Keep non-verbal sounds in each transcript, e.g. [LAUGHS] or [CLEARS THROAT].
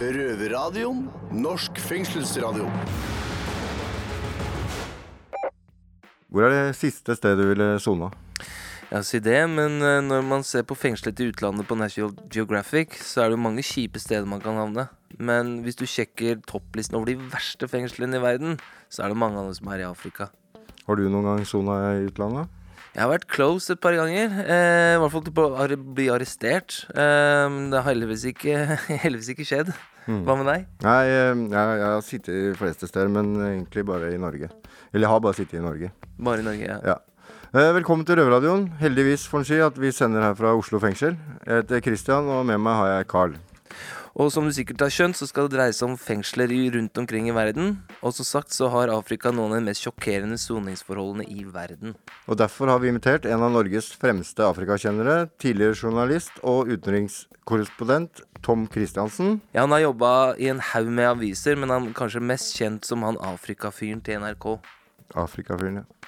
Røverradioen. Norsk fengselsradio. Hvor er det siste stedet du ville sona? Ja, si det, men eh, når man ser på fengslet i utlandet på National Geographic, så er det jo mange kjipe steder man kan havne. Men hvis du sjekker topplisten over de verste fengslene i verden, så er det mange av dem som er i Afrika. Har du noen gang sona i utlandet? Jeg har vært close et par ganger. Eh, I hvert fall til å bli arrestert. Eh, det har heldigvis ikke, [LAUGHS] heldigvis ikke skjedd. Hva med deg? Nei, eh, jeg, jeg har sittet de fleste steder, men egentlig bare i Norge. Eller jeg har bare sittet i Norge. Bare i Norge, ja. Ja. Eh, Velkommen til Røverradioen. Heldigvis får en si at vi sender her fra Oslo fengsel. Jeg heter Christian, og med meg har jeg Carl. Og som du sikkert har skjønt, så skal det dreie seg om fengsler rundt omkring i verden. Og som sagt så har Afrika noen av de mest sjokkerende soningsforholdene i verden. Og Derfor har vi invitert en av Norges fremste afrikakjennere, tidligere journalist og utenrikskorrespondent Tom Christiansen. Ja, han har jobba i en haug med aviser, men han er kanskje mest kjent som han Afrikafyren til NRK. Afrikafyren, ja.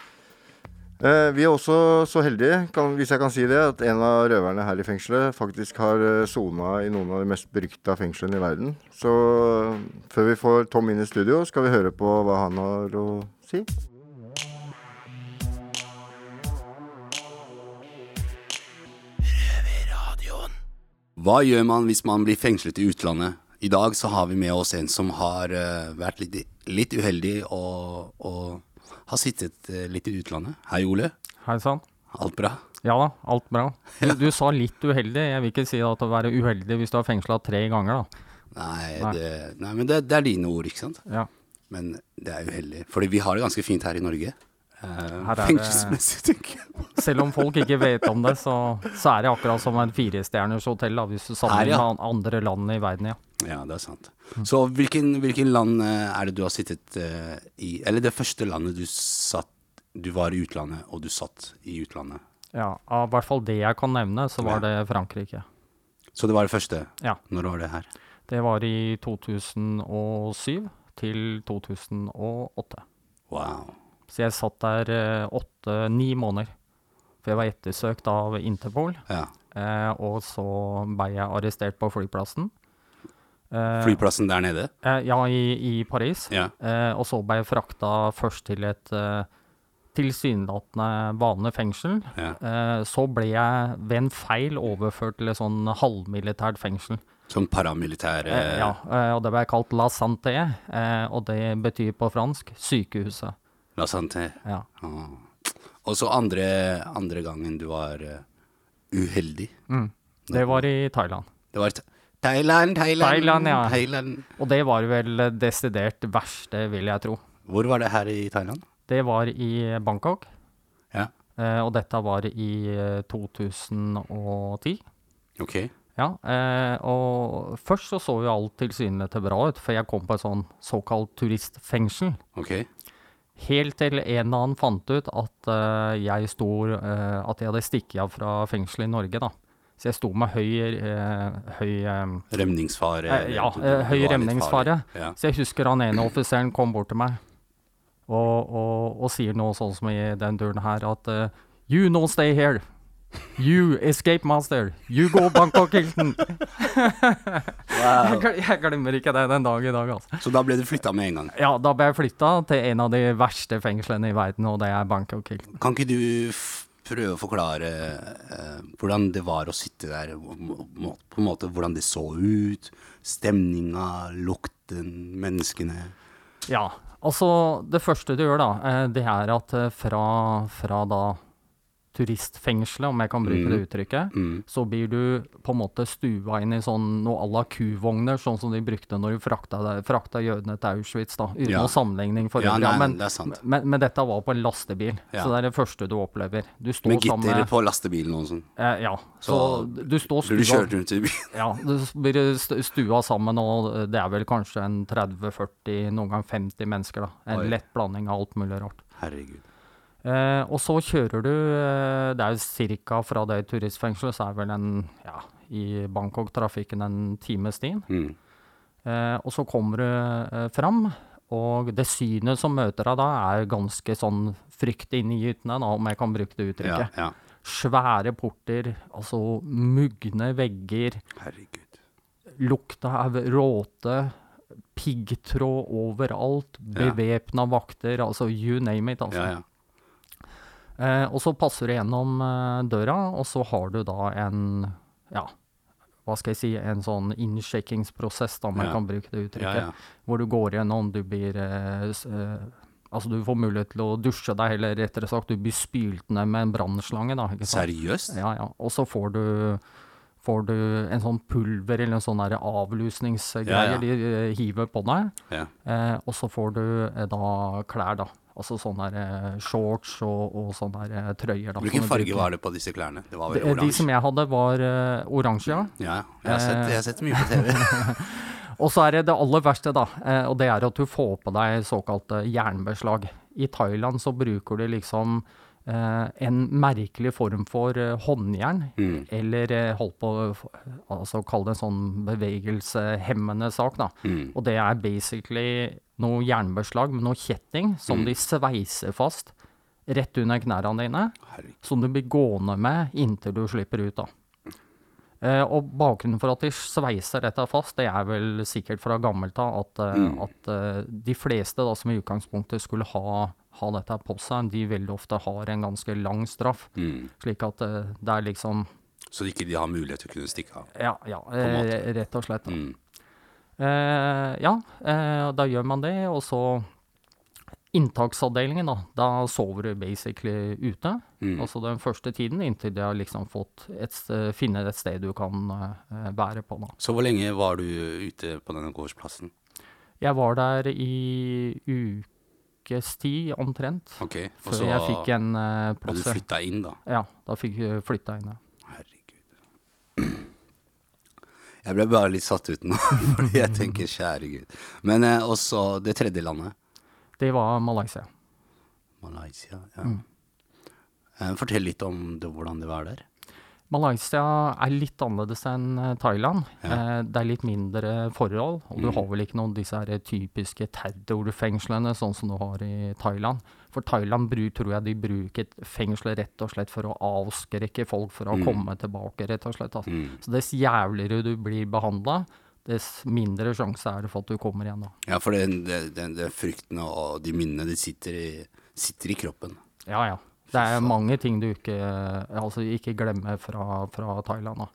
Eh, vi er også så heldige, kan, hvis jeg kan si det, at en av røverne her i fengselet faktisk har eh, sona i noen av de mest berykta fengslene i verden. Så eh, før vi får Tom inn i studio, skal vi høre på hva han har å si. Hva gjør man hvis man blir fengslet i utlandet? I dag så har vi med oss en som har vært litt, litt uheldig og, og har sittet eh, litt i utlandet. Hei, Ole. Hei sann. Alt bra? Ja da, alt bra. Du, du sa litt uheldig. Jeg vil ikke si at å være uheldig hvis du har fengsla tre ganger, da. Nei, Nei. Det, nei men det, det er dine ord, ikke sant? Ja. Men det er uheldig. Fordi vi har det ganske fint her i Norge. Eh, fengselsmessig, tenker jeg. Selv om folk ikke vet om det, så, så er det akkurat som en firestjerners hotell, da, hvis du sammenligner ja. med andre land i verden, ja. Ja, det er sant. Så hvilken, hvilken land eh, er det du har sittet uh, i Eller det første landet du satt Du var i utlandet, og du satt i utlandet. ja. i hvert fall det jeg kan nevne, så var det Frankrike. Så det var det første. Ja. Når var det her? Det var i 2007 til 2008. Wow. Så jeg satt der åtte-ni måneder. For jeg var ettersøkt av Interpol, Ja. eh, og så ble jeg arrestert på flyplassen. Eh, Flyplassen der nede? Eh, ja, i, i Paris. Ja. Eh, og så ble jeg frakta først til et eh, tilsynelatende vanlig fengsel. Ja. Eh, så ble jeg ved en feil overført til et sånn halvmilitært fengsel. Som paramilitær Eh, eh, ja, eh, og det ble kalt La Santé, eh, og det betyr på fransk sykehuset. La Santé. Ja. Og så andre, andre gangen du var uheldig. uheldig. Det var i Thailand. Det var i Thailand, Thailand, Thailand, ja. Thailand. Og det var vel desidert verste, vil jeg tro. Hvor var det her i Thailand? Det var i Bangkok, Ja, eh, og dette var i eh, 2010. ok. Ja, eh, og først så så jo alt tilsynelatende bra ut, for jeg kom på et sånn såkalt turistfengsel. ok. Helt til en eller annen fant ut at uh, jeg sto uh, At jeg hadde stikket av fra fengselet i Norge, da. Så jeg sto med høy, uh, høy Rømningsfare? eh, Ja, høy remningsfare. Ja. Så jeg husker han ene offiseren kom bort til meg og, og, og sier noe sånn som i den duren her at You no stay here. You escape master. You go Bangkok Hilton. jeg, [LAUGHS] jeg glemmer ikke det den dag i dag, altså. Så da ble du flytta med en gang. Ja, da ble jeg flytta til en av de verste fengslene i verden, og det er Bangkok Hilton. Kan ikke du prøve å forklare eh, hvordan det var å sitte der, på en måte hvordan det så ut, stemninga, lukten, menneskene? Ja, altså det første du gjør da, eh, det er at eh, fra, fra da turistfengselet, om jeg kan bruke det uttrykket, Mm. så blir du på en måte stua inn i sånn noe à la kuvogner, sånn som de brukte når de frakta, frakta jødene til Auschwitz, da, uten Ja. noe sammenligning for øvrig. Ja, men, men, men dette var på en lastebil, Ja. så det er det første du opplever. Du står Med gitter sammen, på lastebilen og sånn. eh, Ja, så, Så du står Blir du stua kjørt rundt i byen? [LAUGHS] ja, du blir stua sammen, og det er vel kanskje en 30-40, noen gang 50 mennesker. da. En Oi. lett blanding av alt mulig rart. Herregud. Eh, og så kjører du eh, Det er jo ca. fra det turistfengselet, så er vel en ja, i Bangkok-trafikken en times stien. Mm. Eh, og så kommer du eh, fram, og det synet som møter deg da, er ganske sånn frykt inngytende, da, om jeg kan bruke det uttrykket. ja. Svære porter, altså mugne vegger. Herregud. lukta av råte, piggtråd overalt, Ja. vakter, altså you name it, altså. Ja, ja. Eh, og så passer du gjennom eh, døra, og så har du da en ja, hva skal jeg si, en sånn innsjekkingsprosess, da, jeg Ja. kan bruke det uttrykket. ja. Hvor du går gjennom, du blir eh, eh, Altså, du får mulighet til å dusje deg, eller rettere sagt, du blir spylt ned med en brannslange, da. Seriøst? Ja, ja. Og så får du Får du en sånn pulver eller en sånn avlusningsgreie Ja, ja. de eh, hiver på deg. Ja. Eh, og så får du eh, da klær, da. Altså sånne der, eh, shorts og, og sånne der, eh, trøyer. Da, Hvilken farge var det på disse klærne? Det var De, vel eh, de som jeg hadde, var uh, oransje, ja. Ja, jeg har, sett, jeg har sett mye på TV. [LAUGHS] Og så er det det aller verste, da. Og det er at du får på deg såkalte jernbeslag. I Thailand så bruker du liksom Uh, en merkelig form for uh, håndjern. Mm. Eller uh, holdt på altså kall det en sånn bevegelseshemmende sak, da. Mm. Og det er basically noe jernbeslag med noe kjetting som Mm. de sveiser fast rett under knærne dine. Herregud. Som du blir gående med inntil du slipper ut, da. Eh, og bakgrunnen for at de sveiser dette fast, det er vel sikkert fra gammelt av at, eh, Mm. at uh, de fleste da, som i utgangspunktet skulle ha, ha dette på seg, de veldig ofte har en ganske lang straff. Mm. Slik at uh, det er liksom Så ikke de har mulighet til å kunne stikke av. Ja, ja rett og slett. Mm. Eh, ja, eh, da gjør man det, og så Inntaksavdelingen, da. Da sover du basically ute. Mm. Altså den første tiden, inntil de har liksom fått et, finne et sted du kan eh, være på, da. Så hvor lenge var du ute på denne gårdsplassen? Jeg var der i ukes tid, omtrent. Ok, og Før så jeg fikk en uh, plass. du flytta inn, da? Ja, da fikk jeg flytta inn, ja. Herregud. Jeg ble bare litt satt ut nå, [LAUGHS] fordi jeg tenker kjære gud. Men eh, også det tredje landet, Det var Malaysia. Malaysia. Ja. Mm. Eh, Fortell litt om det, hvordan det var der. Malaysia er litt annerledes enn eh, Thailand. Ja. Eh, det er litt mindre forhold, og du Mm. har vel ikke noen av disse her typiske terrorfengslene sånn som du har i Thailand. For Thailand tror jeg de bruker fengselet rett og slett for å avskrekke folk for å Mm. komme tilbake, rett og slett. Altså. Mm. Så dess jævligere du blir behandla, dess mindre sjanse er det for at du kommer igjen da. Ja, for den, den, den, den frykten og de minnene, de sitter i, sitter i kroppen. Ja, ja. Det er mange ting du ikke, altså ikke glemmer fra, fra Thailand. Da.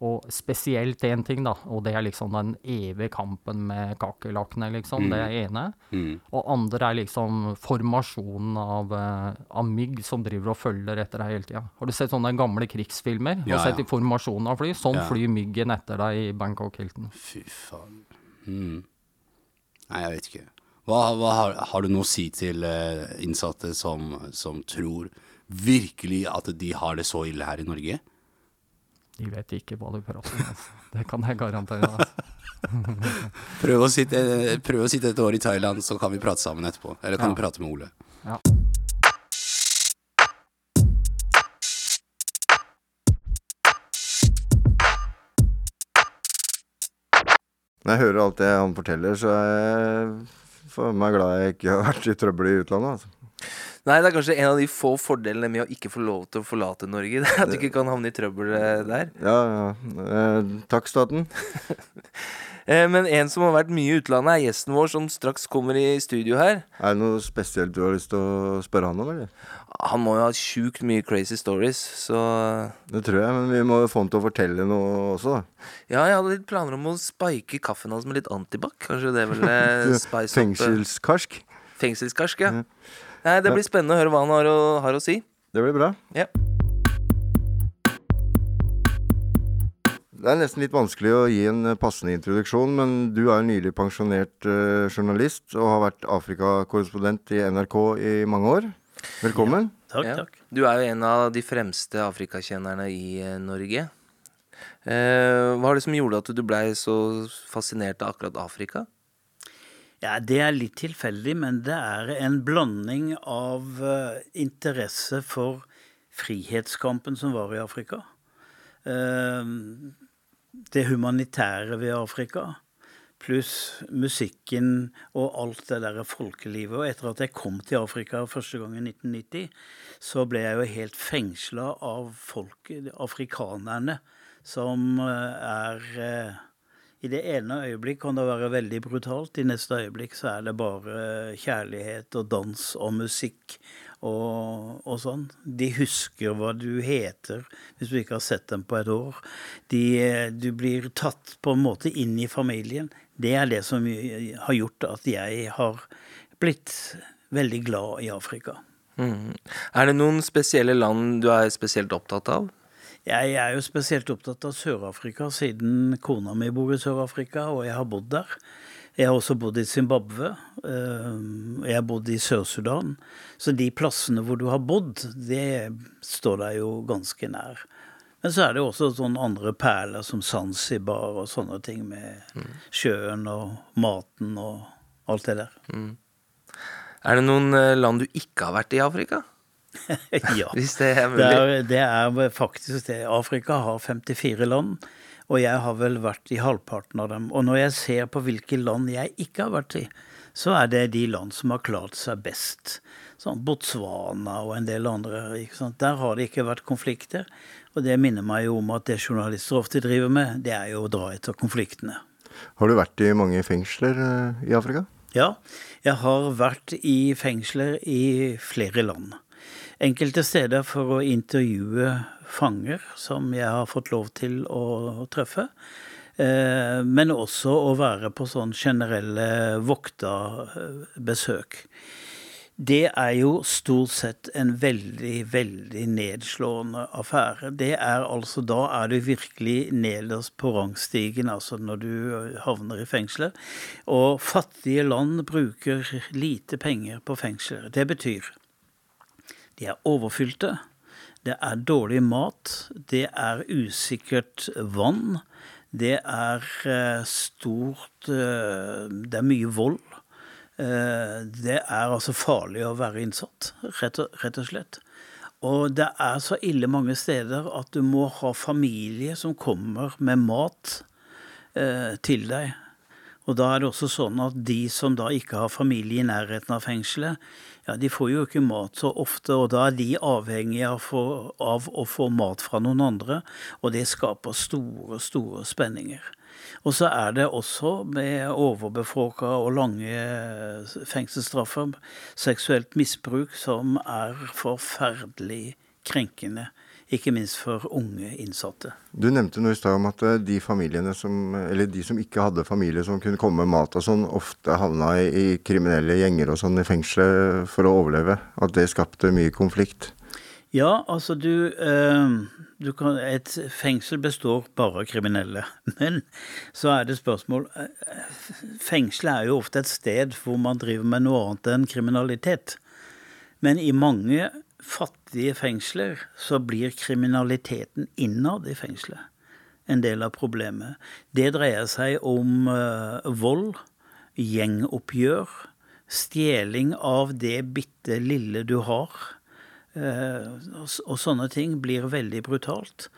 Og spesielt én ting, da, og det er liksom den evige kampen med kakerlakkene, liksom. Det er ene. Mm. Og andre er liksom formasjonen av, eh, av mygg som driver og følger etter deg hele tida. Har du sett sånne gamle krigsfilmer? Ja, har sett ja. i formasjonen av fly? Sånn Ja. flyr myggen etter deg i Bangkok Hilton. Fy faen. Mm. Nei, jeg vet ikke. Hva, hva har, har du noe å si til eh, innsatte som, som tror virkelig at de har det så ille her i Norge? De vet ikke hva du prater om. Altså. Det kan jeg garantere. Altså. [LAUGHS] Prøv å, sitte, prøv å sitte et år i Thailand, så kan vi prate sammen etterpå. Eller kan Ja. du prate med Ole. Ja. Når jeg hører alt det han forteller, så for meg glad jeg ikke har vært i trøbbel i utlandet. Altså. Nei, det er kanskje en av de få fordelene med å ikke få lov til å forlate Norge. [LAUGHS] Det At du ikke kan havne i trøbbel eh, der. Ja, ja. Eh, takk, staten. [LAUGHS] Eh, Men en som har vært mye i utlandet, er gjesten vår som straks kommer i studio her. Er det noe spesielt du har lyst til å spørre han om, eller? Han må jo ha sjukt mye crazy stories, så Det tror jeg, men vi må få han til å fortelle noe også, da. Ja, jeg hadde litt planer om å spike kaffen hans med litt antibac. Kanskje det ville [LAUGHS] spice opp eh, Fengselskarsk. Fengselskarsk, ja. Mm. Nei, det blir spennende å høre hva han har å, har å si. Det blir bra. Ja. Det er nesten litt vanskelig å gi en eh, passende introduksjon, men du er nylig pensjonert eh, journalist og har vært Afrikakorrespondent i NRK i mange år. Velkommen. Takk, Ja. takk. Du er jo en av de fremste afrikakjennerne i eh, Norge. Eh, hva var det som gjorde at du blei så fascinert av akkurat Afrika? Ja, Det er litt tilfeldig, men det er en blanding av uh, interesse for frihetskampen som var i Afrika. Eh, det humanitære ved Afrika. Pluss musikken og alt det der folkelivet. Og etter at jeg kom til Afrika første gang i 1990, så ble jeg jo helt fengsla av folket, afrikanerne, som eh, er eh, I det ene øyeblikk kan det være veldig brutalt, i neste øyeblikk så er det bare kjærlighet og dans og musikk og, og sånn. De husker hva du heter hvis du ikke har sett dem på et år. De, du blir tatt på en måte inn i familien. Det er det som har gjort at jeg har blitt veldig glad i Afrika. Mm. Er det noen spesielle land du er spesielt opptatt av? Jeg er jo spesielt opptatt av Sør-Afrika, siden kona mi bor i Sør-Afrika, og jeg har bodd der. Jeg har også bodd i Zimbabwe. eh, Jeg har bodd i Sør-Sudan. Så de plassene hvor du har bodd, det står deg jo ganske nær. Men så er det jo også sånne andre perler som Zanzibar og sånne ting, med sjøen og maten og alt det der. Er det noen eh, land du ikke har vært i Afrika? [LAUGHS] ja. Hvis det er Det er, det er faktisk det. Afrika har 54 land, og jeg har vel vært i halvparten av dem. Og når jeg ser på hvilke land jeg ikke har vært i, så er det de land som har klart seg best. Sånn Botswana og en del andre. Ikke sant? Der har det ikke vært konflikter. Og det minner meg jo om at det journalister ofte driver med, det er jo å dra etter konfliktene. Har du vært i mange fengsler eh, i Afrika? Ja, jeg har vært i fengsler i flere land. Enkelte steder for å intervjue fanger som jeg har fått lov til å treffe. Eh, Men også å være på sånn generelle vokta eh, besøk. Det er jo stort sett en veldig, veldig nedslående affære. Det er altså, Da er du virkelig nederst på rangstigen, altså når du havner i fengselet. Og fattige land bruker lite penger på fengsler. Det betyr de er overfylte, det er dårlig mat, det er usikkert vann, det er eh, stort eh, Det er mye vold. Eh, Det er altså farlig å være innsatt, rett og, slett. Og det er så ille mange steder at du må ha familie som kommer med mat til deg. Og da er det også sånn at de som da ikke har familie i nærheten av fengselet, ja, de får jo ikke mat så ofte, og da er de avhengige av, av å få mat fra noen andre, og det skaper store, store spenninger. Og så er det også med overbefolka og lange fengselsstraffer seksuelt misbruk som er forferdelig krenkende. Ikke minst for unge innsatte. Du nevnte noe i stad om at eh, de familiene som Eller de som ikke hadde familie som kunne komme med mat og sånn, ofte havna i, kriminelle gjenger og sånn i fengselet for å overleve. At det skapte mye konflikt. Ja, altså du, eh, du kan, Et fengsel består bare av kriminelle. [LAUGHS] Men så er det spørsmål eh, Fengselet er jo ofte et sted hvor man driver med noe annet enn kriminalitet. Men i mange fattige fengsler så blir kriminaliteten innad i fengselet en del av problemet. Det dreier seg om eh, vold, gjengoppgjør, stjeling av det bitte lille du har. Eh, og, sånne ting blir veldig brutalt.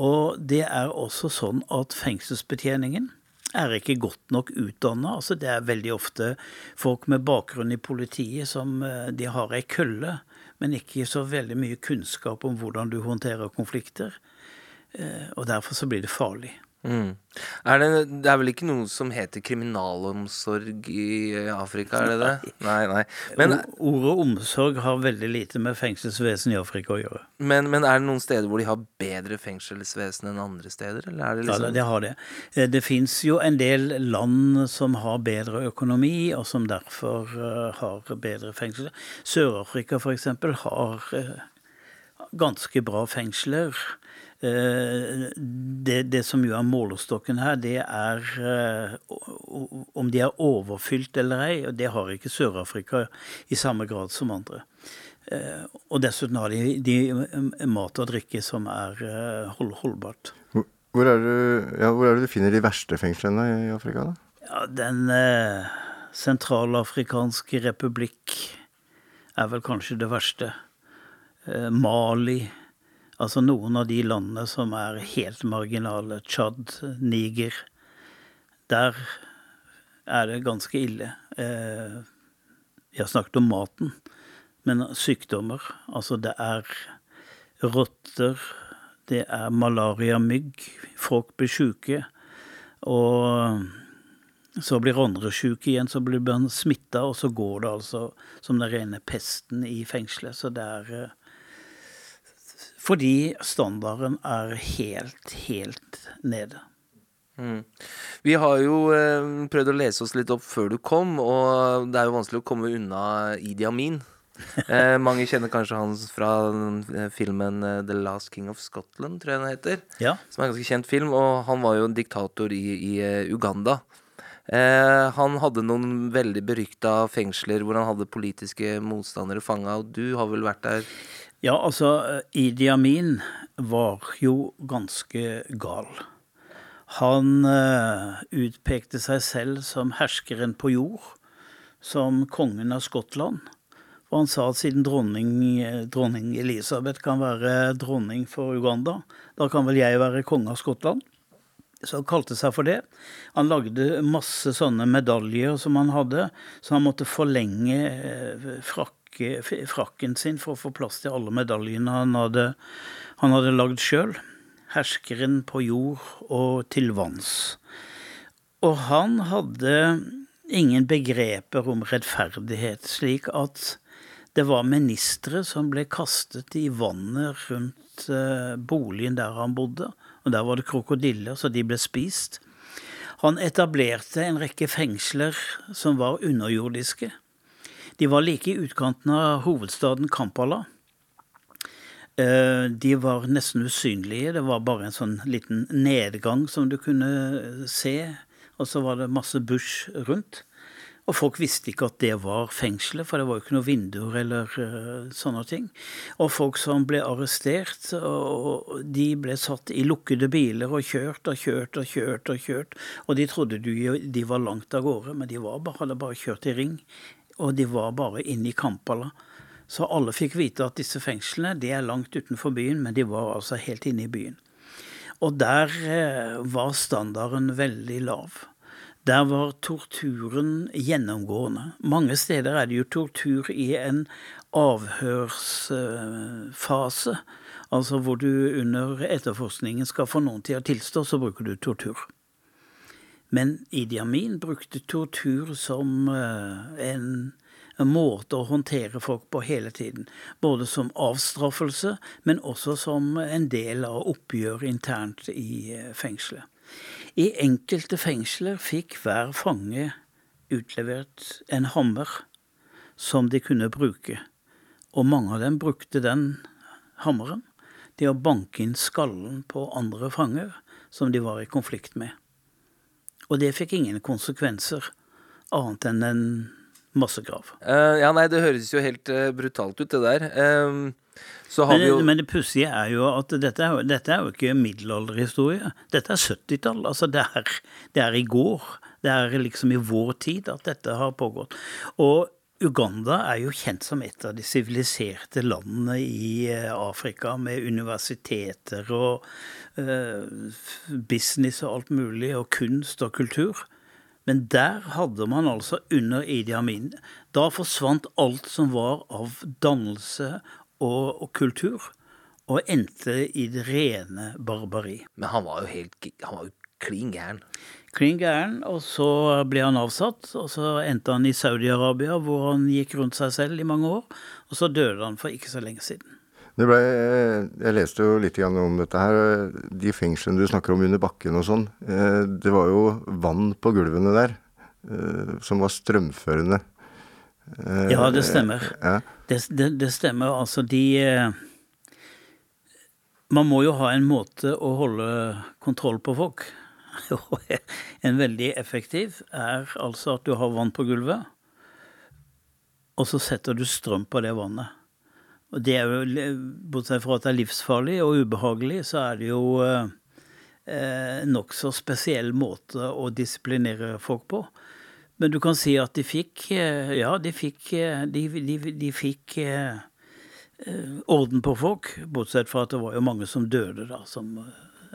Og det er også sånn at fengselsbetjeningen er ikke godt nok utdanna. Altså det er veldig ofte folk med bakgrunn i politiet som eh, de har ei kølle, men ikke så veldig mye kunnskap om hvordan du håndterer konflikter. Eh, Og derfor så blir det farlig. Mm. Er det, det er vel ikke noe som heter kriminalomsorg i Afrika, er det det? Nei, nei. Men, Ordet omsorg har veldig lite med fengselsvesen i Afrika å gjøre. men, men er det noen steder hvor de har bedre fengselsvesen enn andre steder? Eller er det Ja, liksom det, det har det. Eh, Det fins jo en del land som har bedre økonomi, og som derfor eh, har bedre fengsel. Sør-Afrika f.eks. har eh, ganske bra fengsler. Eh, Det, det som jo er målestokken her, det er eh, om de er overfylt eller ei. Og det har ikke Sør-Afrika i samme grad som andre. Eh, Og dessuten har de, de mat og drikke som er hold, holdbart. Hvor- er, det, ja, hvor er det du finner de verste fengslene i Afrika? da? Ja, Den eh, sentralafrikanske republikk er vel kanskje det verste. Eh, Mali, altså noen av de landene som er helt marginale. Tsjad, Niger. Der er det ganske ille. Eh, jeg har snakket om maten, men sykdommer. Altså det er rotter, det er malariamygg, folk blir sjuke. Og så blir andre sjuke igjen, så blir man smitta, og så går det altså som den rene pesten i fengselet. Så det er eh, Fordi standarden er helt, helt nede. Mm. Vi har jo eh, prøvd å lese oss litt opp før du kom, og det er jo vanskelig å komme unna Idi Amin. Eh, mange kjenner kanskje han fra eh, filmen eh, The Last King of Scotland, tror jeg den heter. Ja. Som er en ganske kjent film, og han var jo en diktator i, i eh, Uganda. Eh, han hadde noen veldig berykta fengsler hvor han hadde politiske motstandere fanga, og du har vel vært der? Ja, altså, Idi Amin var jo ganske gal. Han eh, utpekte seg selv som herskeren på jord, som kongen av Skottland. Og han sa at siden dronning, eh, dronning Elisabeth kan være dronning for Uganda, da kan vel jeg være konge av Skottland. Så han kalte seg for det. Han lagde masse sånne medaljer som han hadde, så han måtte forlenge eh, frakke, frakken sin for å få plass til alle medaljene han hadde, han hadde lagd sjøl. Herskeren på jord og til vanns. Og han hadde ingen begreper om rettferdighet, slik at det var ministre som ble kastet i vannet rundt eh, boligen der han bodde, og der var det krokodiller, så de ble spist. Han etablerte en rekke fengsler som var underjordiske. De var like i utkanten av hovedstaden Kampala. Eh, De var nesten usynlige. Det var bare en sånn liten nedgang som du kunne se, og så var det masse bush rundt. Og folk visste ikke at det var fengselet, for det var jo ikke noen vinduer eller eh, sånne ting. Og folk som ble arrestert, de ble satt i lukkede biler og kjørt og kjørt og kjørt og kjørt. Og de trodde de var langt av gårde, men de bare, hadde bare kjørt i ring. Og de var bare inne i Kampala. Så alle fikk vite at disse fengslene de er langt utenfor byen, men de var altså helt inne i byen. Og der eh, var standarden veldig lav. Der var torturen gjennomgående. Mange steder er det jo tortur i en avhørsfase. Altså hvor du under etterforskningen skal få noen til å tilstå, så bruker du tortur. Men Idi Amin brukte tortur som eh, en, måte å håndtere folk på hele tiden. Både som avstraffelse, men også som en del av oppgjøret internt i eh, fengselet. I enkelte fengsler fikk hver fange utlevert en hammer som de kunne bruke, og mange av dem brukte den hammeren til å banke inn skallen på andre fanger som de var i konflikt med. Og det fikk ingen konsekvenser, annet enn en massegrav. Uh, ja, nei, det høres jo helt uh, brutalt ut, det der. Uh, så har vi jo Men, men det pussige er jo at dette er dette er jo ikke middelalderhistorie. Dette er 70-tall. Altså det er, det er i går. Det er liksom i vår tid at dette har pågått. Og Uganda er jo kjent som et av de siviliserte landene i eh, Afrika, med universiteter og eh, business og alt mulig, og kunst og kultur. Men der hadde man altså under Idi Amin Da forsvant alt som var av dannelse og, og kultur, og endte i det rene barbari. Men han var jo helt Han var jo klin gæren. Klin gæren, og så ble han avsatt, og så endte han i Saudi-Arabia, hvor han gikk rundt seg selv i mange år, og så døde han for ikke så lenge siden. Det ble, jeg leste jo litt om dette her. De fengslene du snakker om under bakken og sånn. eh, Det var jo vann på gulvene der eh, som var strømførende. Eh, Ja, det stemmer. Ja. Det, det, det stemmer. Altså, de eh, Man må jo ha en måte å holde kontroll på folk. [LAUGHS] Og en veldig effektiv er altså at du har vann på gulvet, og så setter du strøm på det vannet. Og det er jo, Bortsett fra at det er livsfarlig og ubehagelig, så er det jo eh, eh, nokså spesiell måte å disiplinere folk på. Men du kan si at de fikk eh, Ja, de fikk eh, De, de, de fikk eh, orden på folk, bortsett fra at det var jo mange som døde, da. Som,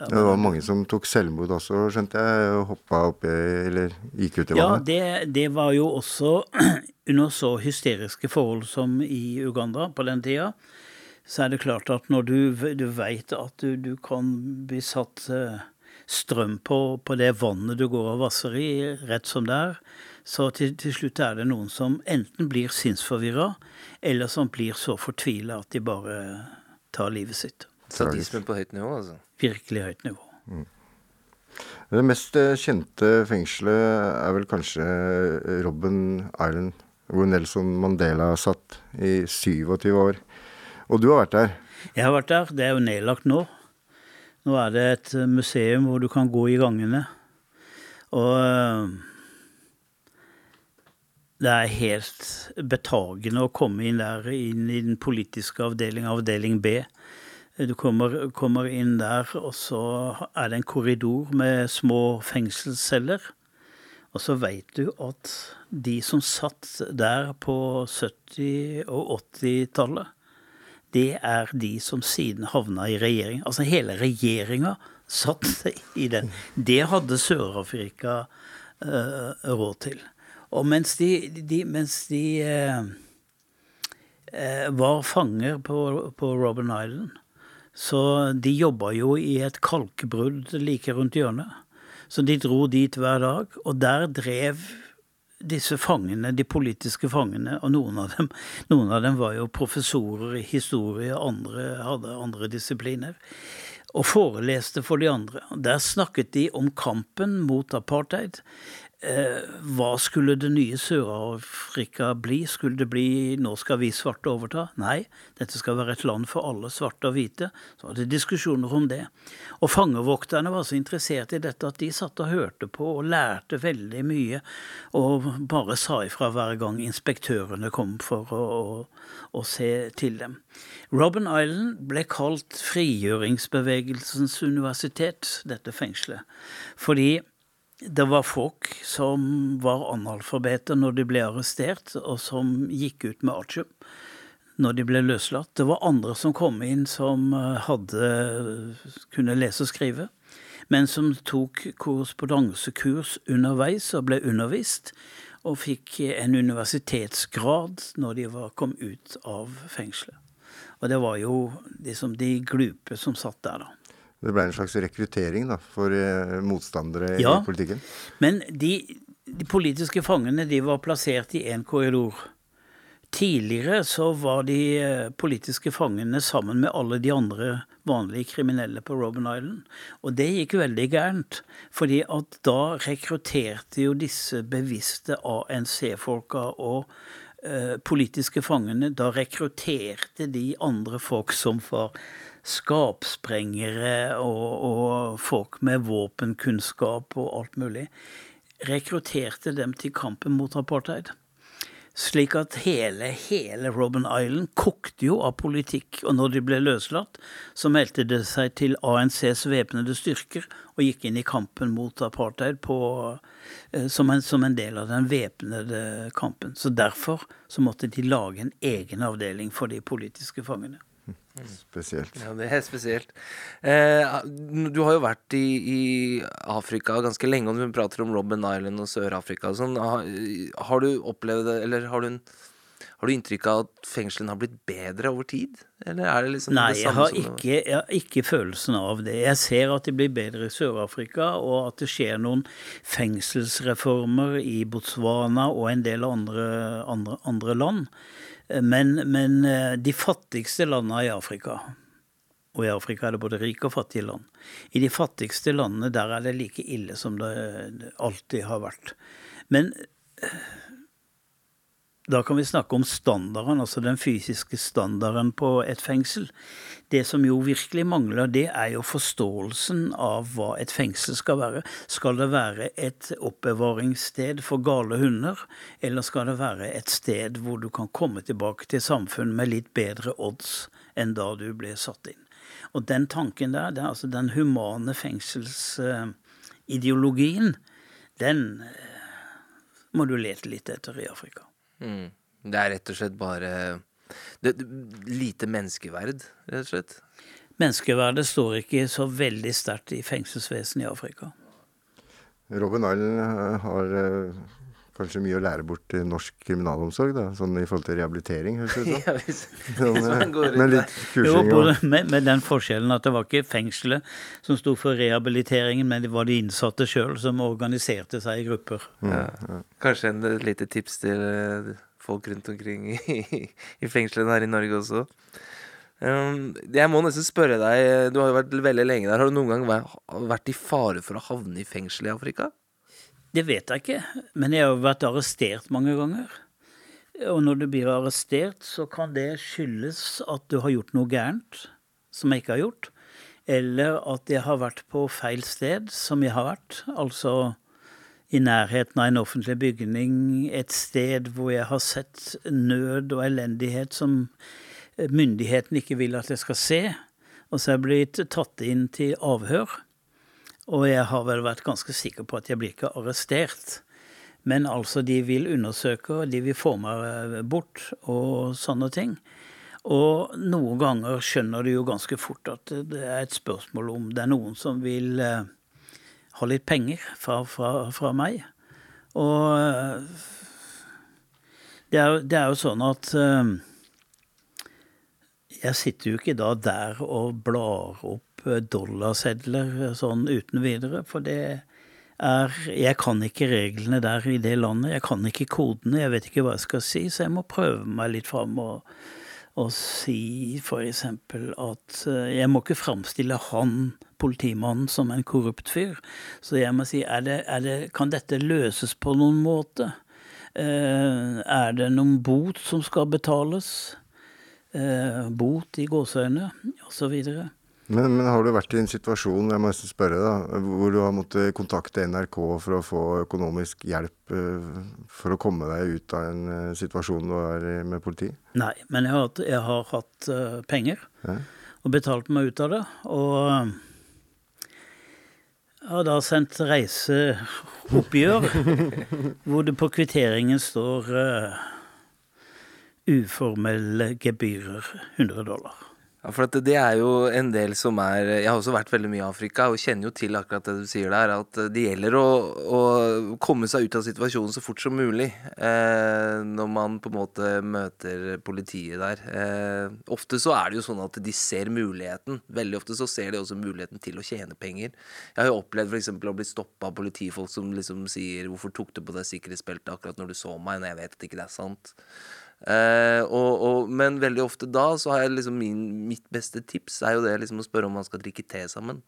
eh, ja, Det var mange som tok selvmord også, skjønte jeg. og Hoppa oppi eller gikk ut i Ja, vannet. det, det var jo også [CLEARS THROAT] under så hysteriske forhold som i Uganda på den tida. Så er det klart at når du, du veit at du, du kan bli satt eh, strøm på, på det vannet du går og vasser i, rett som det er. Så til, til slutt er det noen som enten blir sinnsforvirra, eller som blir så fortvila at de bare tar livet sitt. Sadisme på høyt nivå, altså. Virkelig høyt nivå. Det mest eh, kjente fengselet er vel kanskje eh, Robben Island, hvor Nelson Mandela satt i 27 år. Og du har vært der. Jeg har vært der. Det er jo nedlagt nå. Nå er det et museum hvor du kan gå i gangene. Og det er helt betagende å komme inn der, inn i den politiske avdeling, avdeling B. Du kommer, kommer inn der, og så er det en korridor med små fengselsceller. Og så veit du at de som satt der på 70- og 80-tallet, det er de som siden havna i regjering. Altså hele regjeringa satt i den. Det hadde Sør-Afrika uh, råd til. Og mens de, de, mens de uh, uh, var fanger på, på Robben Island, så de jobba jo i et kalkbrudd like rundt hjørnet. Så de dro dit hver dag, og der drev disse fangene, de politiske fangene, og noen av dem, noen av dem var jo professorer i historie, andre hadde andre disipliner, og foreleste for de andre. Der snakket de om kampen mot apartheid, hva skulle det nye Sør-Afrika bli? Skulle det bli 'nå skal vi svarte overta'? Nei, dette skal være et land for alle, svarte og hvite. Så var det diskusjoner om det. Og fangevokterne var så interessert i dette at de satt og hørte på og lærte veldig mye, og bare sa ifra hver gang inspektørene kom for å, å, å se til dem. Robben Island ble kalt frigjøringsbevegelsens universitet, dette fengselet, fordi det var folk som var analfabeter når de ble arrestert, og som gikk ut med artium når de ble løslatt. Det var andre som kom inn som eh, hadde kunne lese og skrive, men som tok korrespondansekurs underveis og ble undervist, og fikk en universitetsgrad når de var, kom ut av fengselet. Og det var jo liksom de glupe som satt der, da. Det ble en slags rekruttering da, for eh, motstandere Ja. i politikken. Men de, de politiske fangene de var plassert i én korridor. Tidligere så var de eh, politiske fangene sammen med alle de andre vanlige kriminelle på Robben Island. Og det gikk veldig gærent, fordi at da rekrutterte jo disse bevisste ANC-folka og eh, politiske fangene Da rekrutterte de andre folk som var skapsprengere og, og folk med våpenkunnskap og alt mulig, rekrutterte dem til kampen mot apartheid. Slik at hele, hele Robben Island kokte jo av politikk, og når de ble løslatt, så meldte det seg til ANCs væpnede styrker og gikk inn i kampen mot apartheid på, eh, som, en, som en del av den væpnede kampen. Så derfor så måtte de lage en egen avdeling for de politiske fangene. Spesielt. Ja, det er spesielt. Eh, du har jo vært i, i Afrika ganske lenge, og du prater om Robben Island og Sør-Afrika og sånn. Har, har du opplevd det, eller har du, en, har du inntrykk av at fengslene har blitt bedre over tid? Eller er det liksom Nei, det jeg har, som det ikke, jeg har ikke følelsen av det. Jeg ser at det blir bedre i Sør-Afrika, og at det skjer noen fengselsreformer i Botswana og en del andre, andre, andre land. Men, men eh, de fattigste landene i Afrika og i Afrika er det både rike og fattige land. I de fattigste landene der er det like ille som det alltid har vært. Men eh, da kan vi snakke om standarden, altså den fysiske standarden på et fengsel. Det som jo virkelig mangler, det er jo forståelsen av hva et fengsel skal være. Skal det være et oppbevaringssted for gale hunder, eller skal det være et sted hvor du kan komme tilbake til samfunn med litt bedre odds enn da du ble satt inn? Og den tanken der, det er altså den humane fengselsideologien, den eh, må du lete litt etter i Afrika. Mm. Det er rett og slett bare det, det, Lite menneskeverd, rett og slett. Menneskeverdet står ikke så veldig sterkt i fengselsvesenet i Afrika. Robin Island eh, har eh, kanskje mye å lære bort til norsk kriminalomsorg, da. Sånn i forhold til rehabilitering, høres det ut som. [LAUGHS] Ja, hvis, [LAUGHS] Sånn, hvis man eh, går Jo, både med, med den forskjellen at det var ikke fengselet som sto for rehabiliteringen, men det var de innsatte sjøl som organiserte seg i grupper. ja. Kanskje en lite tips til eh, folk rundt omkring i, [LAUGHS] i fengslene her i Norge også. Um, jeg må nesten spørre deg, du har jo vært veldig lenge der. Har du noen gang vært i fare for å havne i fengsel i Afrika? Det vet jeg ikke, men jeg har vært arrestert mange ganger. Og når du blir arrestert, så kan det skyldes at du har gjort noe gærent som jeg ikke har gjort, eller at jeg har vært på feil sted som jeg har vært. Altså i nærheten av en offentlig bygning, et sted hvor jeg har sett nød og elendighet som myndigheten ikke vil at jeg skal se. Og så er jeg blitt tatt inn til avhør. Og jeg har vel vært ganske sikker på at jeg blir ikke arrestert. Men altså, de vil undersøke, og de vil få meg bort og sånne ting. Og noen ganger skjønner du jo ganske fort at det er et spørsmål om det er noen som vil eh, ha litt penger fra, fra, fra meg. Og eh, det er, det er jo sånn at eh, jeg sitter jo ikke da der og blar opp eh, dollarsedler eh, sånn uten videre, for det er Jeg kan ikke reglene der i det landet. Jeg kan ikke kodene, jeg vet ikke hva jeg skal si, så jeg må prøve meg litt fram og, og si eksempel at eh, jeg må ikke framstille han politimannen som en korrupt fyr. Så jeg må si er det, er det, kan dette løses på noen måte? Eh, er det noen bot som skal betales? eh, bot i gåseøyne, osv. Men, men har du vært i en situasjon jeg må spørre da, hvor du har måttet kontakte NRK for å få økonomisk hjelp eh, for å komme deg ut av en eh, situasjon du er i med politi? Nei, men jeg har, jeg har hatt eh, penger Ja. og betalt meg ut av det. Og jeg har da sendt reiseoppgjør [LAUGHS] hvor det på kvitteringen står uh, uformelle gebyrer 100 dollar. Ja, for det er jo en del som er Jeg har også vært veldig mye i Afrika og kjenner jo til akkurat det du sier der. At det gjelder å, å komme seg ut av situasjonen så fort som mulig. Eh, når man på en måte møter politiet der. Eh, ofte så er det jo sånn at de ser muligheten. Veldig ofte så ser de også muligheten til å tjene penger. Jeg har jo opplevd f.eks. å bli stoppa av politifolk som liksom sier 'Hvorfor tok du på deg sikkerhetsbeltet akkurat når du så meg?' når jeg vet at det er sant. Eh, og, og, men veldig ofte da så har jeg liksom min, mitt beste tips er jo det liksom å spørre om man skal drikke te sammen.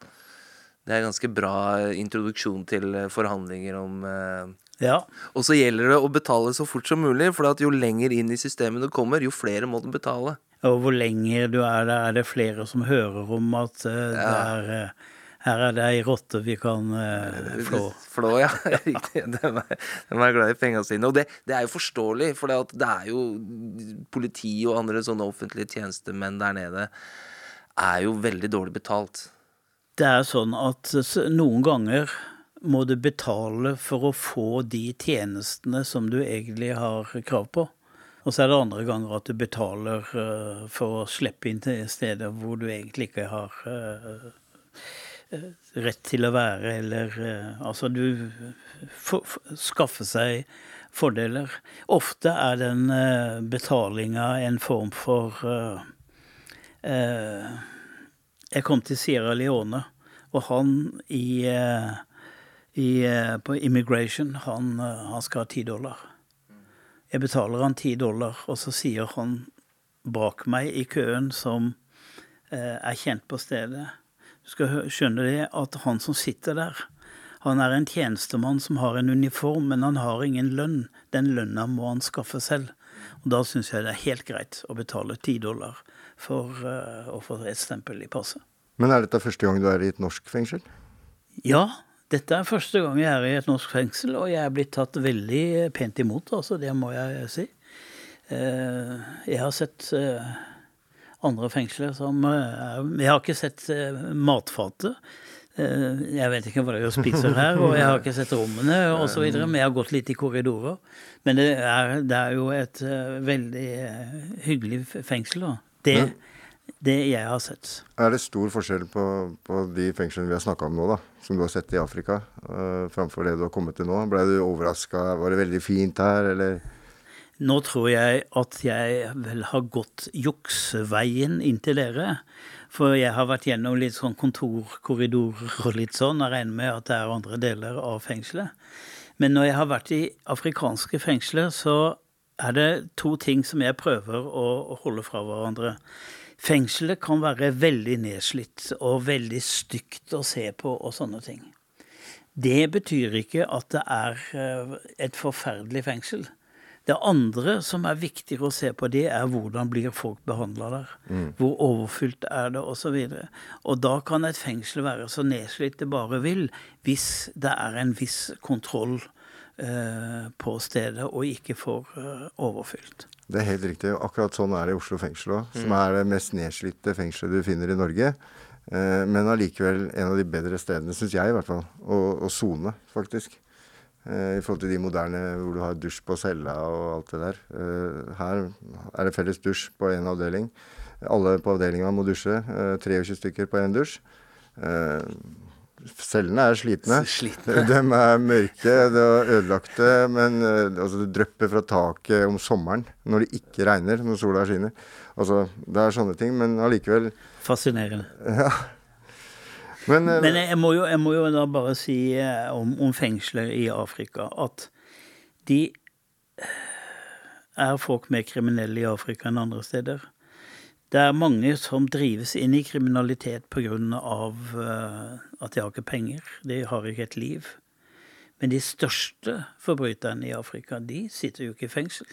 Det er en ganske bra introduksjon til eh, forhandlinger om eh, Ja, Og så gjelder det å betale så fort som mulig, for jo lenger inn i systemet du kommer, jo flere må du betale. og hvor lenger du er der, er det flere som hører om at eh, det er, eh, her er det ei rotte vi kan eh, flå. Flå, ja. [LAUGHS] Riktig. [LAUGHS] De er, de er glad i pengene sine. Og det, det er jo forståelig, for det, det er jo politi og andre sånne offentlige tjenestemenn der nede er jo veldig dårlig betalt. Det er sånn at noen ganger må du betale for å få de tjenestene som du egentlig har krav på. Og så er det andre ganger at du betaler eh, for å slippe inn til steder hvor du egentlig ikke har eh, eh, rett til å være, eller eh, Altså, du skaffer seg fordeler. Ofte er den uh, betalinga en form for uh, uh, Jeg kom til Sierra Leone, og han i, eh, i eh, På immigration, han, eh, han skal ha ti dollar. Jeg betaler han ti dollar, og så sier han bak meg i køen, som eh, er kjent på stedet Du skal skjønne det at han som sitter der, han er en tjenestemann som har en uniform, men han har ingen lønn. Den lønna må han skaffe selv. Og da syns jeg det er helt greit å betale ti dollar for uh, å få et stempel i passet. Men er dette første gang du er i et norsk fengsel? Ja, dette er første gang jeg er i et norsk fengsel, og jeg er blitt tatt veldig pent imot, altså. Det må jeg si. Uh, Jeg har sett eh, andre fengsler som eh, Jeg har ikke sett eh, matfatet. Eh, Jeg vet ikke hva dere spiser her, og jeg har ikke sett rommene osv., men jeg har gått litt i korridorer. Men det er, det er jo et veldig hyggelig fengsel, da. Det Det jeg har sett. Er det stor forskjell på, på de fengslene vi har snakka om nå, da, som du har sett i Afrika, uh, framfor det du har kommet til nå? Ble du overraska? Var det veldig fint her, eller? Nå tror jeg at jeg vel har gått jukseveien inn til dere. For jeg har vært gjennom litt sånn kontorkorridorer og litt sånn. Jeg regner med at det er andre deler av fengselet. Men når jeg har vært i afrikanske fengsler, så er det to ting som jeg prøver å holde fra hverandre. Fengselet kan være veldig nedslitt og veldig stygt å se på og sånne ting. Det betyr ikke at det er eh, et forferdelig fengsel. Det andre som er viktigere å se på, det er hvordan blir folk behandla der. Mm. Hvor overfylt er det, osv. Og, så og da kan et fengsel være så nedslitt det bare vil, hvis det er en viss kontroll eh, på stedet og ikke for eh, overfylt. Det er helt riktig. Akkurat sånn er det i Oslo fengsel òg, som mm. er det mest nedslitte fengselet du finner i Norge. Eh, men allikevel en av de bedre stedene, syns jeg i hvert fall, å sone, faktisk. Eh, I forhold til de moderne hvor du har dusj på cella og alt det der. Eh, her er det felles dusj på én avdeling. Alle på avdelinga må dusje. 23 stykker på én dusj. Cellene er slitne. [LAUGHS] slitne. [LAUGHS] De er mørke, de er ødelagte, men eh, altså, det drypper fra taket om sommeren når det ikke regner, når sola skinner. Altså, det er sånne ting, men allikevel Fascinerende. [LAUGHS] Ja. Men, uh, men jeg, må jo, jeg, må jo, da bare si uh, om, om fengsler i Afrika at de er folk mer kriminelle i Afrika enn andre steder. Det er mange som drives inn i kriminalitet pga. At de har ikke penger. De har ikke et liv. Men de største forbryterne i Afrika, de sitter jo ikke i fengsel.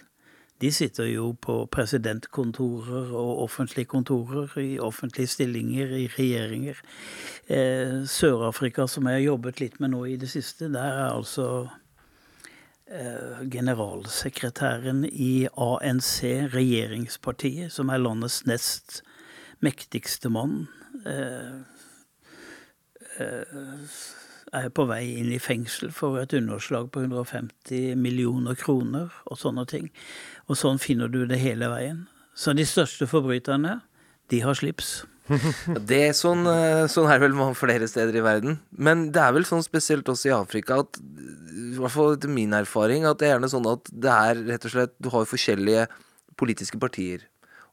De sitter jo på presidentkontorer og offentlige kontorer, i offentlige stillinger, i regjeringer. Eh, Sør-Afrika, som jeg har jobbet litt med nå i det siste, der er altså Eh, generalsekretæren i ANC, regjeringspartiet, som er landets nest mektigste mann, eh, eh, er på vei inn i fengsel for et underslag på 150 millioner kroner og sånne ting. Og sånn finner du det hele veien. Så de største forbryterne, de har slips. [LAUGHS] det er sånn, sånn er vel flere steder i verden. Men det er vel sånn spesielt også i Afrika at i hvert fall etter min erfaring, at det er gjerne sånn at det er rett og slett Du har forskjellige politiske partier.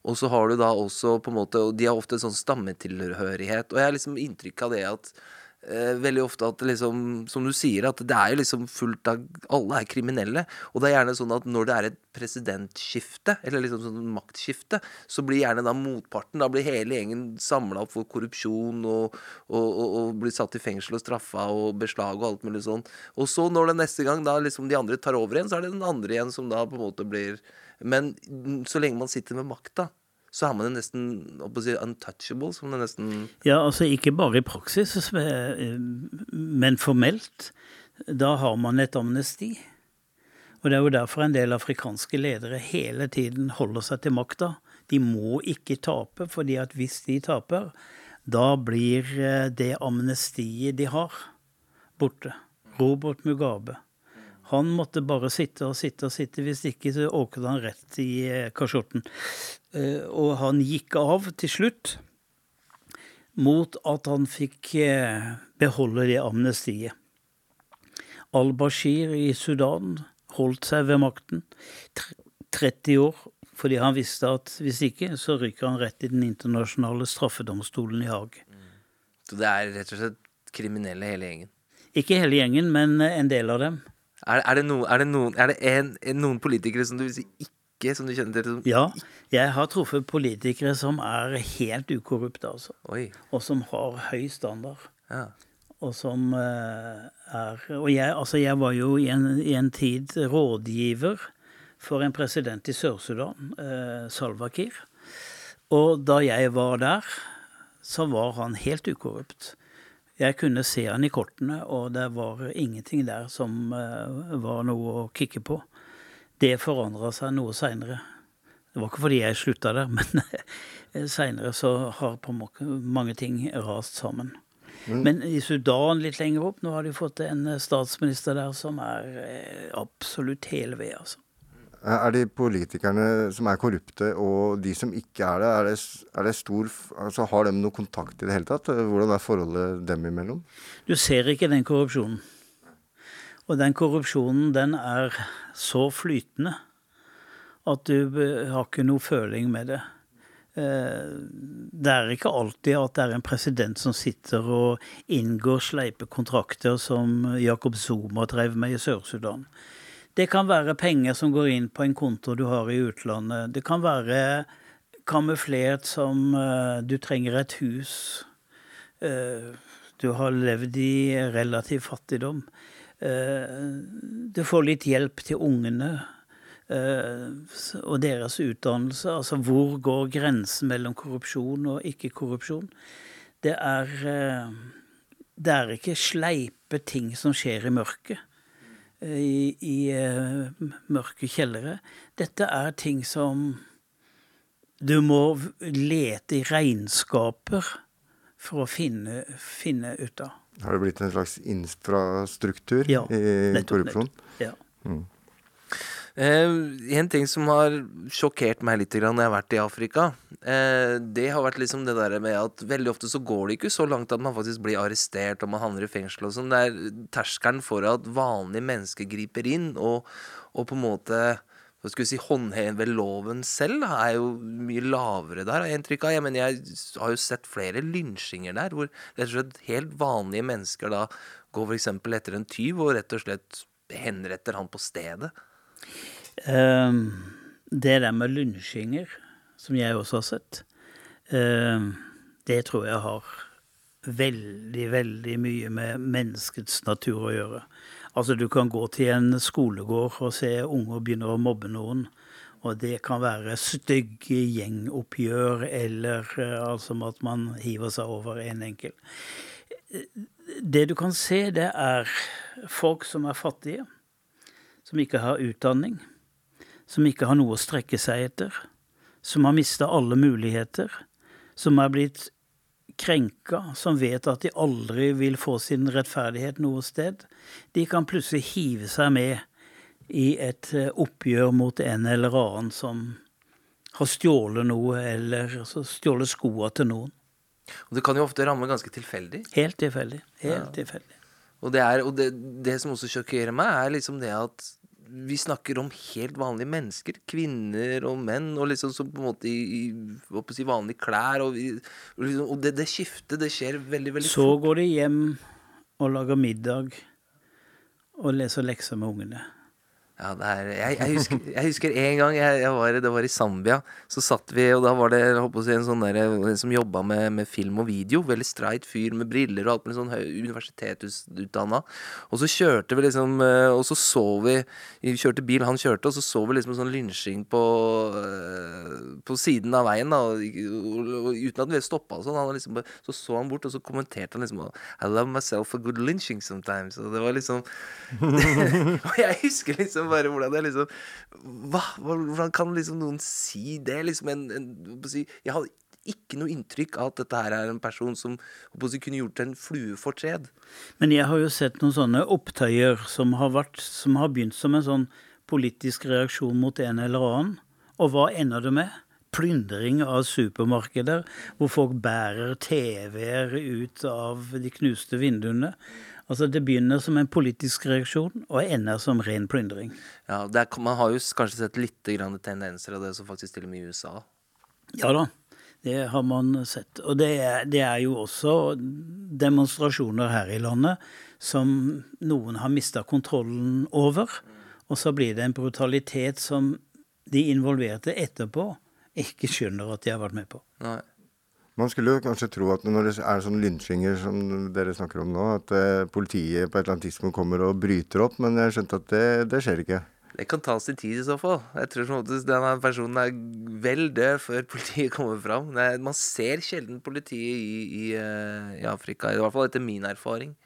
Og så har du da også på en måte Og de har ofte sånn stammetilhørighet. Og jeg har liksom inntrykk av det at eh, veldig ofte at liksom, som du sier, at det er jo liksom fullt av Alle er kriminelle. Og det er gjerne sånn at når det er et presidentskifte, eller liksom sånn maktskifte, så blir gjerne da motparten Da blir hele gjengen samla opp for korrupsjon og, og, og, og, blir satt i fengsel og straffa og beslag og alt mulig sånn. Og så når det neste gang da liksom de andre tar over igjen, så er det den andre igjen som da på en måte blir Men så lenge man sitter med makta, så er man jo nesten si, untouchable, som det nesten Ja, altså ikke bare i praksis, men formelt. Da har man et amnesti. Og det er jo derfor en del afrikanske ledere hele tiden holder seg til makta. De må ikke tape, fordi at hvis de taper, da blir eh, det amnestiet de har, borte. Robert Mugabe. Han måtte bare sitte og sitte og sitte, hvis ikke så åket han rett i eh, kasjotten. Eh, og han gikk av til slutt mot at han fikk eh, beholde det amnestiet. Al-Bashir i Sudan holdt seg ved makten 30 år fordi han visste at hvis ikke, så ryker han rett i den internasjonale straffedomstolen i Haag. Så det er rett og slett kriminelle hele gjengen? Ikke hele gjengen, men en del av dem. Er, er, det, no, er, det, noen, er det en, noen, politikere som du vil si ikke som du kjenner til? Som ja, jeg har truffet politikere som er helt ukorrupte, altså. Oi. Og som har høy standard. Ja. Og som uh, er Og jeg, altså jeg var jo i en, i en, tid rådgiver for en president i Sør-Sudan, uh, Salwa Kiir. Og da jeg var der, så var han helt ukorrupt. Jeg kunne se han i kortene, og det var ingenting der som uh, var noe å kikke på. Det forandra seg noe seinere. Det var ikke fordi jeg slutta der, [LAUGHS] men seinere så har på mange ting rast sammen. Mm. Men i Sudan litt lenger opp, nå har de fått en statsminister der som er eh, absolutt hele ved, altså. Er de politikerne som er korrupte, og de som ikke er det, er det, er det stor altså Har de noe kontakt i det hele tatt? Hvordan er forholdet dem imellom? Du ser ikke den korrupsjonen. Og den korrupsjonen, den er så flytende at du har ikke noe føling med det. Eh, Det er ikke alltid at det er en president som sitter og inngår sleipe kontrakter som Jakob Zuma drev med i Sør-Sudan. Det kan være penger som går inn på en konto du har i utlandet. Det kan være kamuflert som uh, du trenger et hus. Uh, Du har levd i relativ fattigdom. Uh, Du får litt hjelp til ungene og deres utdannelse. Altså hvor går grensen mellom korrupsjon og ikke-korrupsjon? Det er Det er ikke sleipe ting som skjer i mørket. I, i eh, mørke kjellere. Dette er ting som du må lete i regnskaper for å finne, finne ut av. Har det blitt en slags infrastruktur Ja, i nettopp, korrupsjon? Ja. Eh, en ting som har sjokkert meg litt når jeg har vært i Afrika, eh, det har vært liksom det der med at veldig ofte så går det ikke så langt at man faktisk blir arrestert og man havner i fengsel og sånn. Det er terskelen for at vanlige mennesker griper inn og, og på en måte hva skal vi si, håndheve loven selv, da, er jo mye lavere der, har jeg inntrykk av. Jeg, mener, jeg har jo sett flere lynsjinger der, hvor rett og slett helt vanlige mennesker da går f.eks. etter en tyv og rett og slett henretter han på stedet. Ehm, det der med lynsjinger, som jeg også har sett, ehm, det tror jeg har veldig, veldig mye med menneskets natur å gjøre. Altså, du kan gå til en skolegård og se unger begynner å mobbe noen. Og det kan være stygge gjengoppgjør, eller eh, altså at man hiver seg over en enkel. Det du kan se, det er folk som er fattige, som ikke har utdanning, som ikke har noe å strekke seg etter, som har mista alle muligheter, som er blitt krenka, som vet at de aldri vil få sin rettferdighet noe sted, de kan plutselig hive seg med i et eh, oppgjør mot en eller annen som har stjålet noe, eller stjålet skoa til noen. Og det kan jo ofte ramme ganske tilfeldig. Helt tilfeldig. Helt tilfeldig. Og, det, er, og det, det som også sjokkerer meg, er liksom det at vi snakker om helt vanlige mennesker. Kvinner og menn, og liksom som på en måte i, i vanlige klær. Og, liksom, og det, det skiftet, det skjer veldig, veldig Så fort. går de hjem og lager middag og leser lekser med ungene. Ja, er, jeg, jeg, husker, jeg husker en gang jeg, var, Det var i Zambia. Så satt vi, og da var det si, en sånn der, som jobba med, med film og video. Veldig streit fyr med briller og alt mulig sånn universitetsutdanna. Og så kjørte vi liksom eh, Og så så vi Vi kjørte bil, han kjørte, og så så vi liksom en sånn lynsjing på eh, På siden av veien, da, og, uten at vi stoppa og sånn. Liksom så så han bort, og så kommenterte han liksom I love myself a good lynching sometimes. Og det var liksom [LAUGHS] og jeg husker liksom [LAUGHS] bare hvordan jeg liksom Hva? Hvordan kan liksom noen si det? Liksom en, en jeg hadde ikke noe inntrykk av at dette her er en person som kunne gjort en flue fortred. Men jeg har jo sett noen sånne opptøyer som har, vært, som har begynt som en sånn politisk reaksjon mot en eller annen. Og hva ender det med? Plyndring av supermarkeder, hvor folk bærer TV-er ut av de knuste vinduene. Altså Det begynner som en politisk reaksjon og ender som ren plyndring. Ja, er, Man har jo kanskje sett litt tendenser av det, som faktisk til og med i USA. Ja da, det har man sett. Og det er, det er jo også demonstrasjoner her i landet som noen har mista kontrollen over. Og så blir det en brutalitet som de involverte etterpå ikke skjønner at de har vært med på. Nei. Man skulle jo kanskje tro at når det er sånne lynsjinger som dere snakker om nå, at eh, politiet på et eller annet tidspunkt kommer og bryter opp, men jeg skjønte at det, det skjer ikke. Det kan ta sin tid i så fall. Jeg tror som denne personen er vel død før politiet kommer fram. Man ser sjelden politiet i, i, eh, i Afrika, i hvert fall etter min erfaring.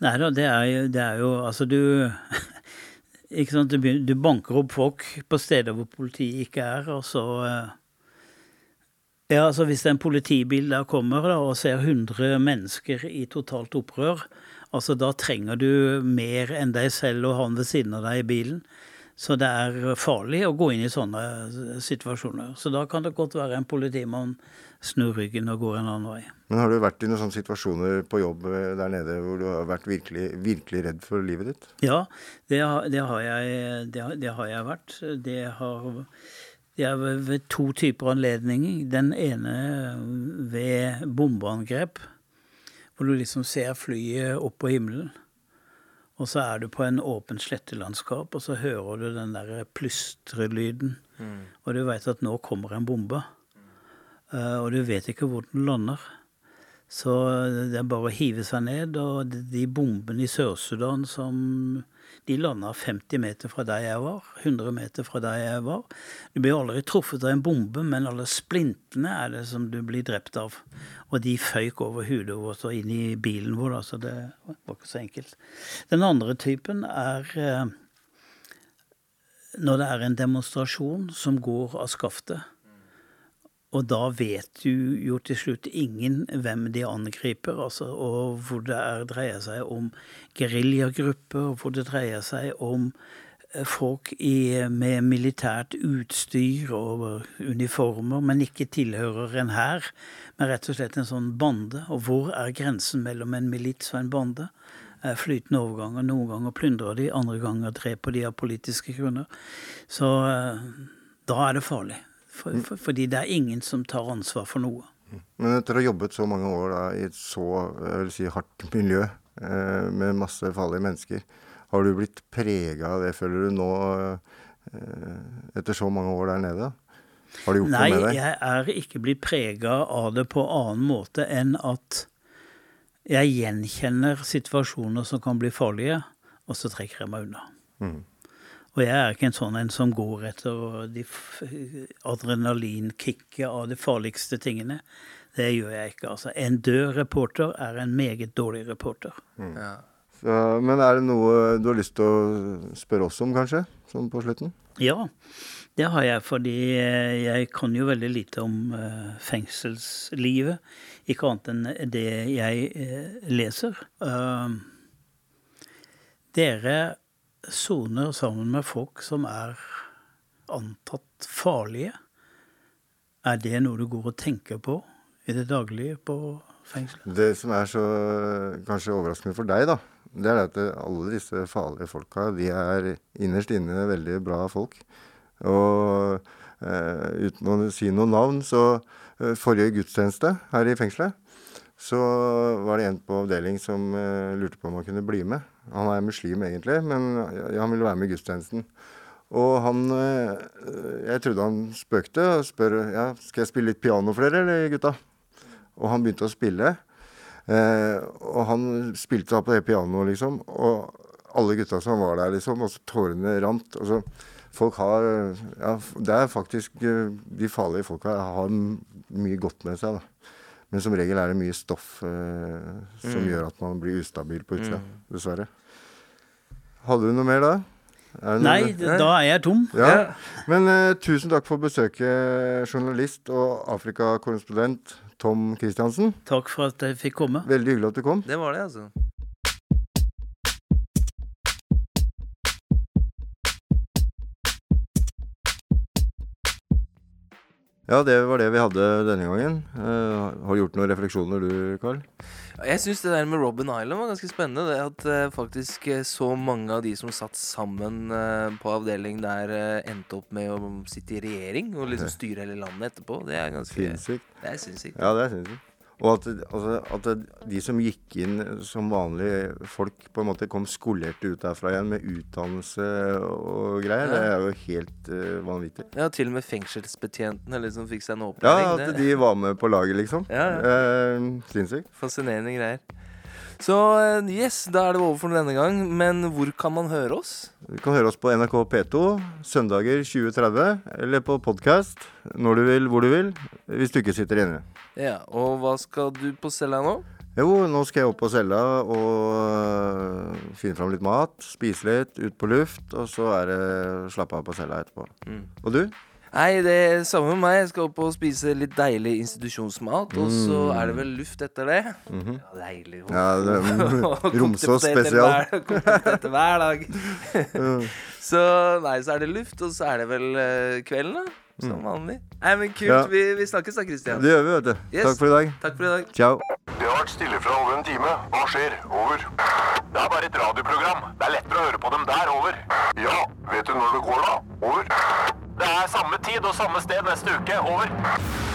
Nei da, det er jo, det er jo Altså, du [LAUGHS] Ikke sant, du, begynner, du banker opp folk på steder hvor politiet ikke er, og så eh, Ja, altså hvis en politibil der kommer da, og ser 100 mennesker i totalt opprør, altså da trenger du mer enn deg selv og han ved siden av deg i bilen. Så det er farlig å gå inn i sånne situasjoner. Så da kan det godt være en politimann snur ryggen og går en annen vei. Men har du vært i noen sånne situasjoner på jobb eh, der nede hvor du har vært virkelig, virkelig redd for livet ditt? Ja, det, har- det, har, jeg, det, har, det har jeg vært. Det har er ved ved to typer anledninger. Den ene ved bombeangrep, hvor du liksom ser flyet opp på himmelen. Og så er du på en åpen slettelandskap, og så hører du den der plystrelyden. Og du veit at nå kommer en bombe. Eh, og du vet ikke hvor den lander. Så det er bare å hive seg ned. Og de- de bombene i Sør-Sudan som De landa 50 meter fra der jeg var, 100 meter fra der jeg var. Du blir aldri truffet av en bombe, men alle splintene er det som du blir drept av. Og de føyk over hodet vårt og inn i bilen vår, så det var ikke så enkelt. Den andre typen er eh, når det er en demonstrasjon som går av skaftet. Og da vet du jo til slutt ingen hvem de angriper, altså, og hvor det er, dreier seg om geriljagrupper, hvor det dreier seg om eh, folk i, med militært utstyr og uniformer, men ikke tilhører en hær, men rett og slett en sånn bande. Og hvor er grensen mellom en milits og en bande? Eh, Flytende overganger. Noen ganger plyndrer de, andre ganger dreper de av politiske grunner. Så eh, da er det farlig. For, for, fordi det er ingen som tar ansvar for noe. Men etter å ha jobbet så mange år da, i et så jeg vil si, hardt miljø eh, med masse farlige mennesker, har du blitt prega av det, føler du nå, eh, etter så mange år der nede? Har du gjort Nei, noe med deg? jeg er ikke blitt prega av det på annen måte enn at jeg gjenkjenner situasjoner som kan bli farlige, og så trekker jeg meg unna. Mm. Og jeg er ikke en sånn en som går etter de adrenalinkicket av de farligste tingene. Det gjør jeg ikke. altså. En død reporter er en meget dårlig reporter. Ja. Så, men er det noe du har lyst til å spørre oss om, kanskje? Sånn på slutten? Ja, det har jeg, fordi eh, jeg kan jo veldig lite om eh, fengselslivet. Ikke annet enn det jeg eh, leser. Uh, dere soner sammen med folk som er antatt farlige. Er det noe du går og tenker på i det daglige på fengselet? Det som er så kanskje overraskende for deg, da, det er at alle disse farlige folka, de er innerst inne veldig bra folk. Og eh, uten å si noe navn, så eh, forrige gudstjeneste her i fengselet, så var det en på avdeling som eh, lurte på om han kunne bli med. Han er muslim egentlig, men han ville være med i gudstjenesten. Og han eh, Jeg trodde han spøkte og spør ja, skal jeg spille litt piano for dere, eller gutta? Og han begynte å spille. Eh, og han spilte da på det pianoet, liksom. Og alle gutta som var der, liksom. Og så tårene rant. Og så folk har Ja, det er faktisk eh, De farlige folka har mye godt med seg, da. Men som regel er det mye stoff eh, som gjør at man blir ustabil på utsida. Dessverre. Hadde du noe mer da? Er det noe- Nei, da er jeg tom. ja. Men eh, tusen takk for besøket, journalist og Afrikakorrespondent Tom Christiansen. Takk for at jeg fikk komme. Veldig hyggelig at du kom. Det var det, altså. Ja, det var det vi hadde denne gangen. Uh, har du gjort noen refleksjoner du, Carl? Jeg syns det der med Robin Island var ganske spennende. Det at uh, faktisk eh, så mange av de som satt sammen uh, på avdeling der, endte opp med å sitte i regjering og liksom styre hele landet etterpå. Det er ganske Sinnssykt. Det er sinnssykt. Ja, det er sinnssykt. Og at, altså, at de som gikk inn som vanlige folk, på en måte kom skolerte ut derfra igjen med utdannelse og greier, det er jo helt uh, vanvittig. Ja, til og med fengselsbetjentene liksom fikk seg en Ja, at det de var med på laget, liksom. Ja, Eh, sinnssykt. Fascinerende greier. Så eh, yes, da er det over for denne gang. Men hvor kan man høre oss? Du kan høre oss på NRK P2 søndager 2030, eller på podkast når du vil, hvor du vil, hvis du ikke sitter inne. Ja, Og hva skal du på cella nå? Jo, nå skal jeg opp på cella og øh, finne fram litt mat, spise litt, ut på luft, og så er det slappe av på cella etterpå. Mm. Og du? Nei, det er samme med meg. Jeg skal opp og spise litt deilig institusjonsmat. Og så er det vel luft etter det. Ja, deilig. Ja, det, [LAUGHS] Romsås spesial. hver- kokte hver dag. [LAUGHS] [LAUGHS] så nei, så er det luft, og så er det vel eh, kvelden, da. Som vanlig. Nei, men kult. Ja. Vi, vi snakkes da, Christian. Det gjør vi, vet du. Yes. Takk for i dag. Takk for i dag. Ciao. Det har vært stille fra over en time. Hva skjer? Over. Det er bare et radioprogram. Det er lettere å høre på dem der. Over. Ja, vet du når det går, da? Over. Det er samme tid og samme sted neste uke. Over.